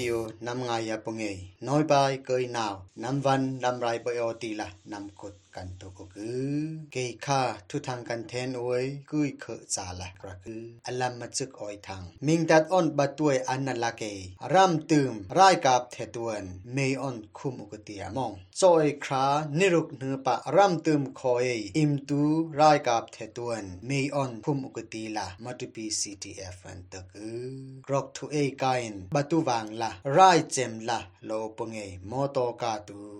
ดิโอนำงายาปงเอน้อยไปเกันตกกือเกยค่าทุทางกันเทนโอยกุยเขจาละกระกืออลัมมาจึกออยทางมิงดัดออนบัตวยอันนัลาเกรัมตืมรายกับเทตวนเมยออนคุมอุกติยมองจอยครานิรุกเนือปะรัมตืมคอยอิมตูรายกับเทตวนเมยออนคุมอุกติละมาตุปี CTF อันตะกือกรอกทุเอกายนบัตุวังละรายเจมละโลปงเอมอโตกาตู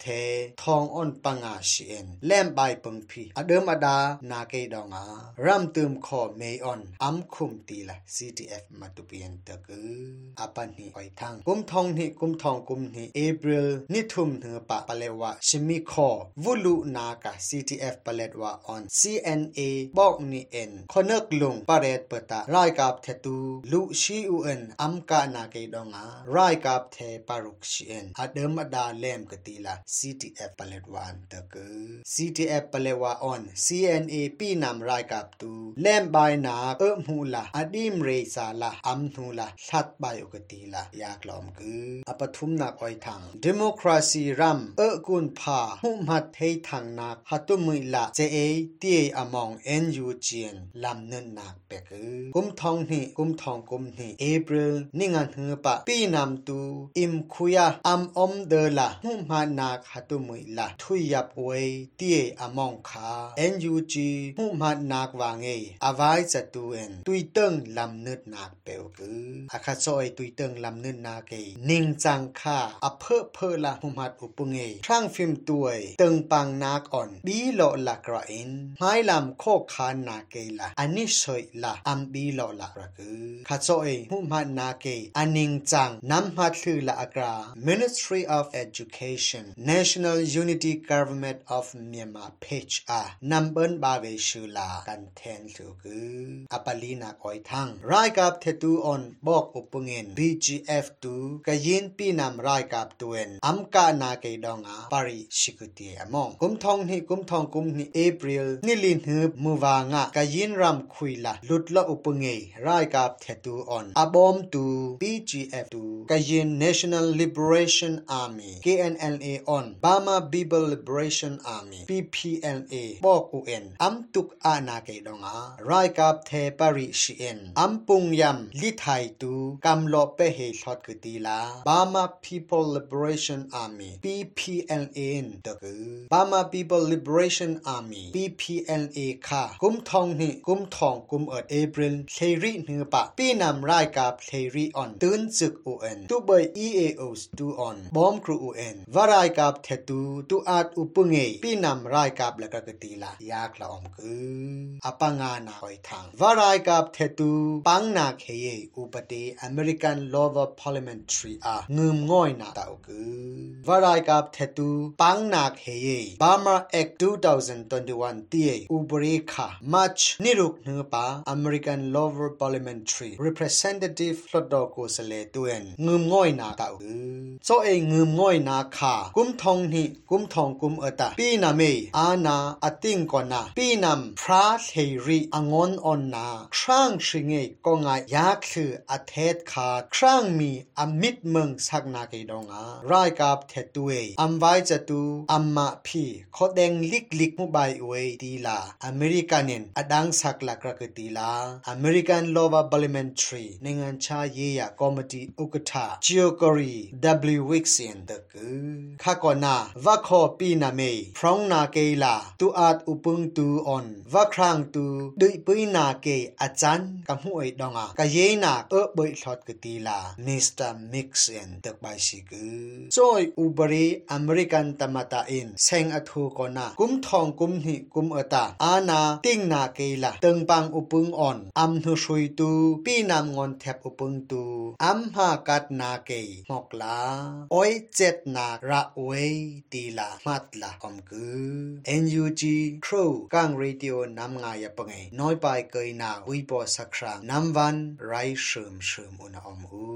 เททุมกิบองอันนัลักะ CTF มาตุปีออนรายกับเทตูอัมกะกรูนาเททองออนปังอาชีเอ็นแลมใบปงพีอเดิมอดานาเกดองอารัมตืมคอเมยออนอัมคุมตีละ CTF มาตุเปียนตะกืออปันนี่ไอทังกุมทองนี่กุมทองกุมนี่เอพริลนิทุมเนือปะปะเลวะชิมิคอวุลุนากะ CTF ปะเลดวะออน CNA บอกนี่เอ็นคอนกลงปะเรดเปตารายกับเทตูลุชีอูเอ็นอัมกะนาเกดองอารายกับเทปารุกชีเอ็นอเดิมอดาเลมกตีละ CTF ปะเลดวะอันตะกือ CTF ปะเลวะออน CNA ปีนำรายกับตูเลมบายนาเออมูลาอดิมเรซาลาอัมนูลาทัดบายกตีละอยากลอมกืออปทุมนักอ้อยทาง democracy ram เออกุนพาหุมัดเททางนักฮัตุมุยละเจเอตีอมอง NU เจียนลำเนินนักเปกือกุมทองนี่กุมทองกุมนี่เอพริลนิงันเหือปะปีนำตูอิมคุยาอัมอมเดละหุมัดนักฮัตุมุยละทุยยับเวเตียอมองคา NUG หุมัดนักวางเออาวายจะตูเอ็นตุยเติงลำเนินนักเปกืออาคาซอยตุยเติงลำเนินนาเกนิงจังค่าอเพอเพอละหุมัดอุปงเอทรังฟิมตัวยเติงปังนาก่อนบีโลละกระเอินไม้ลำโคคานนาเกละอันนี้สวยละอัมบีโลละกระกือคาซอยหุมัดนาเกอันนิงจังน้ำฮัดลือละอกรา Ministry of Education National Unity Government of Myanmar page อานำเบินบาเวชูลากันแทนสุกืออปาลีนาคอยทังรายกับเทตูออนบอกอุปเงิน BGF ตูกยินปีนำรายกับตัวเองอัมกานาเกดองอาปาริชิกุตีอมองกุมทองนี่กุมทองกุมนี่เอพริลนี่ลินฮึบมูวางะกยินรำคุยละลุดละอุปเงยรายกับเทตูออนอบอมตู BGF ตูกยิน National Liberation Army KNLA on Burma People Liberation Army PPLA บอกอุเอ็นอัมตุกอานาเกดงอารายกับเทปริชิเอ็นอัมปุงยำลิไทตูกัมโลเปเฮชอดกตีลา Burma People Liberation Army PPLA นตะกือ Burma People Liberation Army PPLA ค่ะกุมทองนี่กุมทองกุมเอิดเอพริลเทรีเนือปะปีนำรายกับเทรีอตื่นจึกอุเอ็นตุเบย EAO ตูออนบอมครูอุเอ็นวารายบเทตูตูอาดอุปงเงปีนำรายกับละกกตีลายากละอมกืออปังานาคอยทางวารายกับเทตูปังนาเคเยอุปเต American Lower Parliamentary อางืมง่อยนาตากือวารายกับเทตูปังนาเคเย Burma Act 2021ตีอุบริคา March นิรุกเนือปา American Lower Parliamentary Representative ฟลอดโกสเลตุเอนงืมง่อยนาตากือโซเองืมง่อยนาคากุมทองนี่กุมทองกุมเอตาปีนาเมอานาอติงกอนาปีนำพระเทรีองอนออนนาครั้งชิงเงก็งายากคืออเทศขาครั้งมีอมิดเมืองสักนาเกดองอารายกับเทตุเออัมไวจะตูอัมมาพีขอแดงลิกลิกมุบายเวตีลาอเมริกันินอดังสักลักรักตีลาอเมริกันโลวาบลิเมนทรีในงานชาเยียคอมมิอุกตาจิโอกรี W วิกเซียนตะกือข้าก่อนนาว่าขอปีนาเมพ frong na ke la tu at upung tu on va krang tu dui pui na ke achan ka mu ai donga ka ye na e boi thot ke ti la mr mix in tek bai si gu choi ubari american tamata in seng athu ko na kum thong kum hi kum ata ana ting na ke la teng pang upung on am nu shui tu pi nam ngon thep upung tu am ha kat na ke mok la oi chet na ra oi ti la mat la kom gu NUG Crow kang radio nam nga ya pangai noi pai kai na ui po sakrang nam van rai shum shum una om u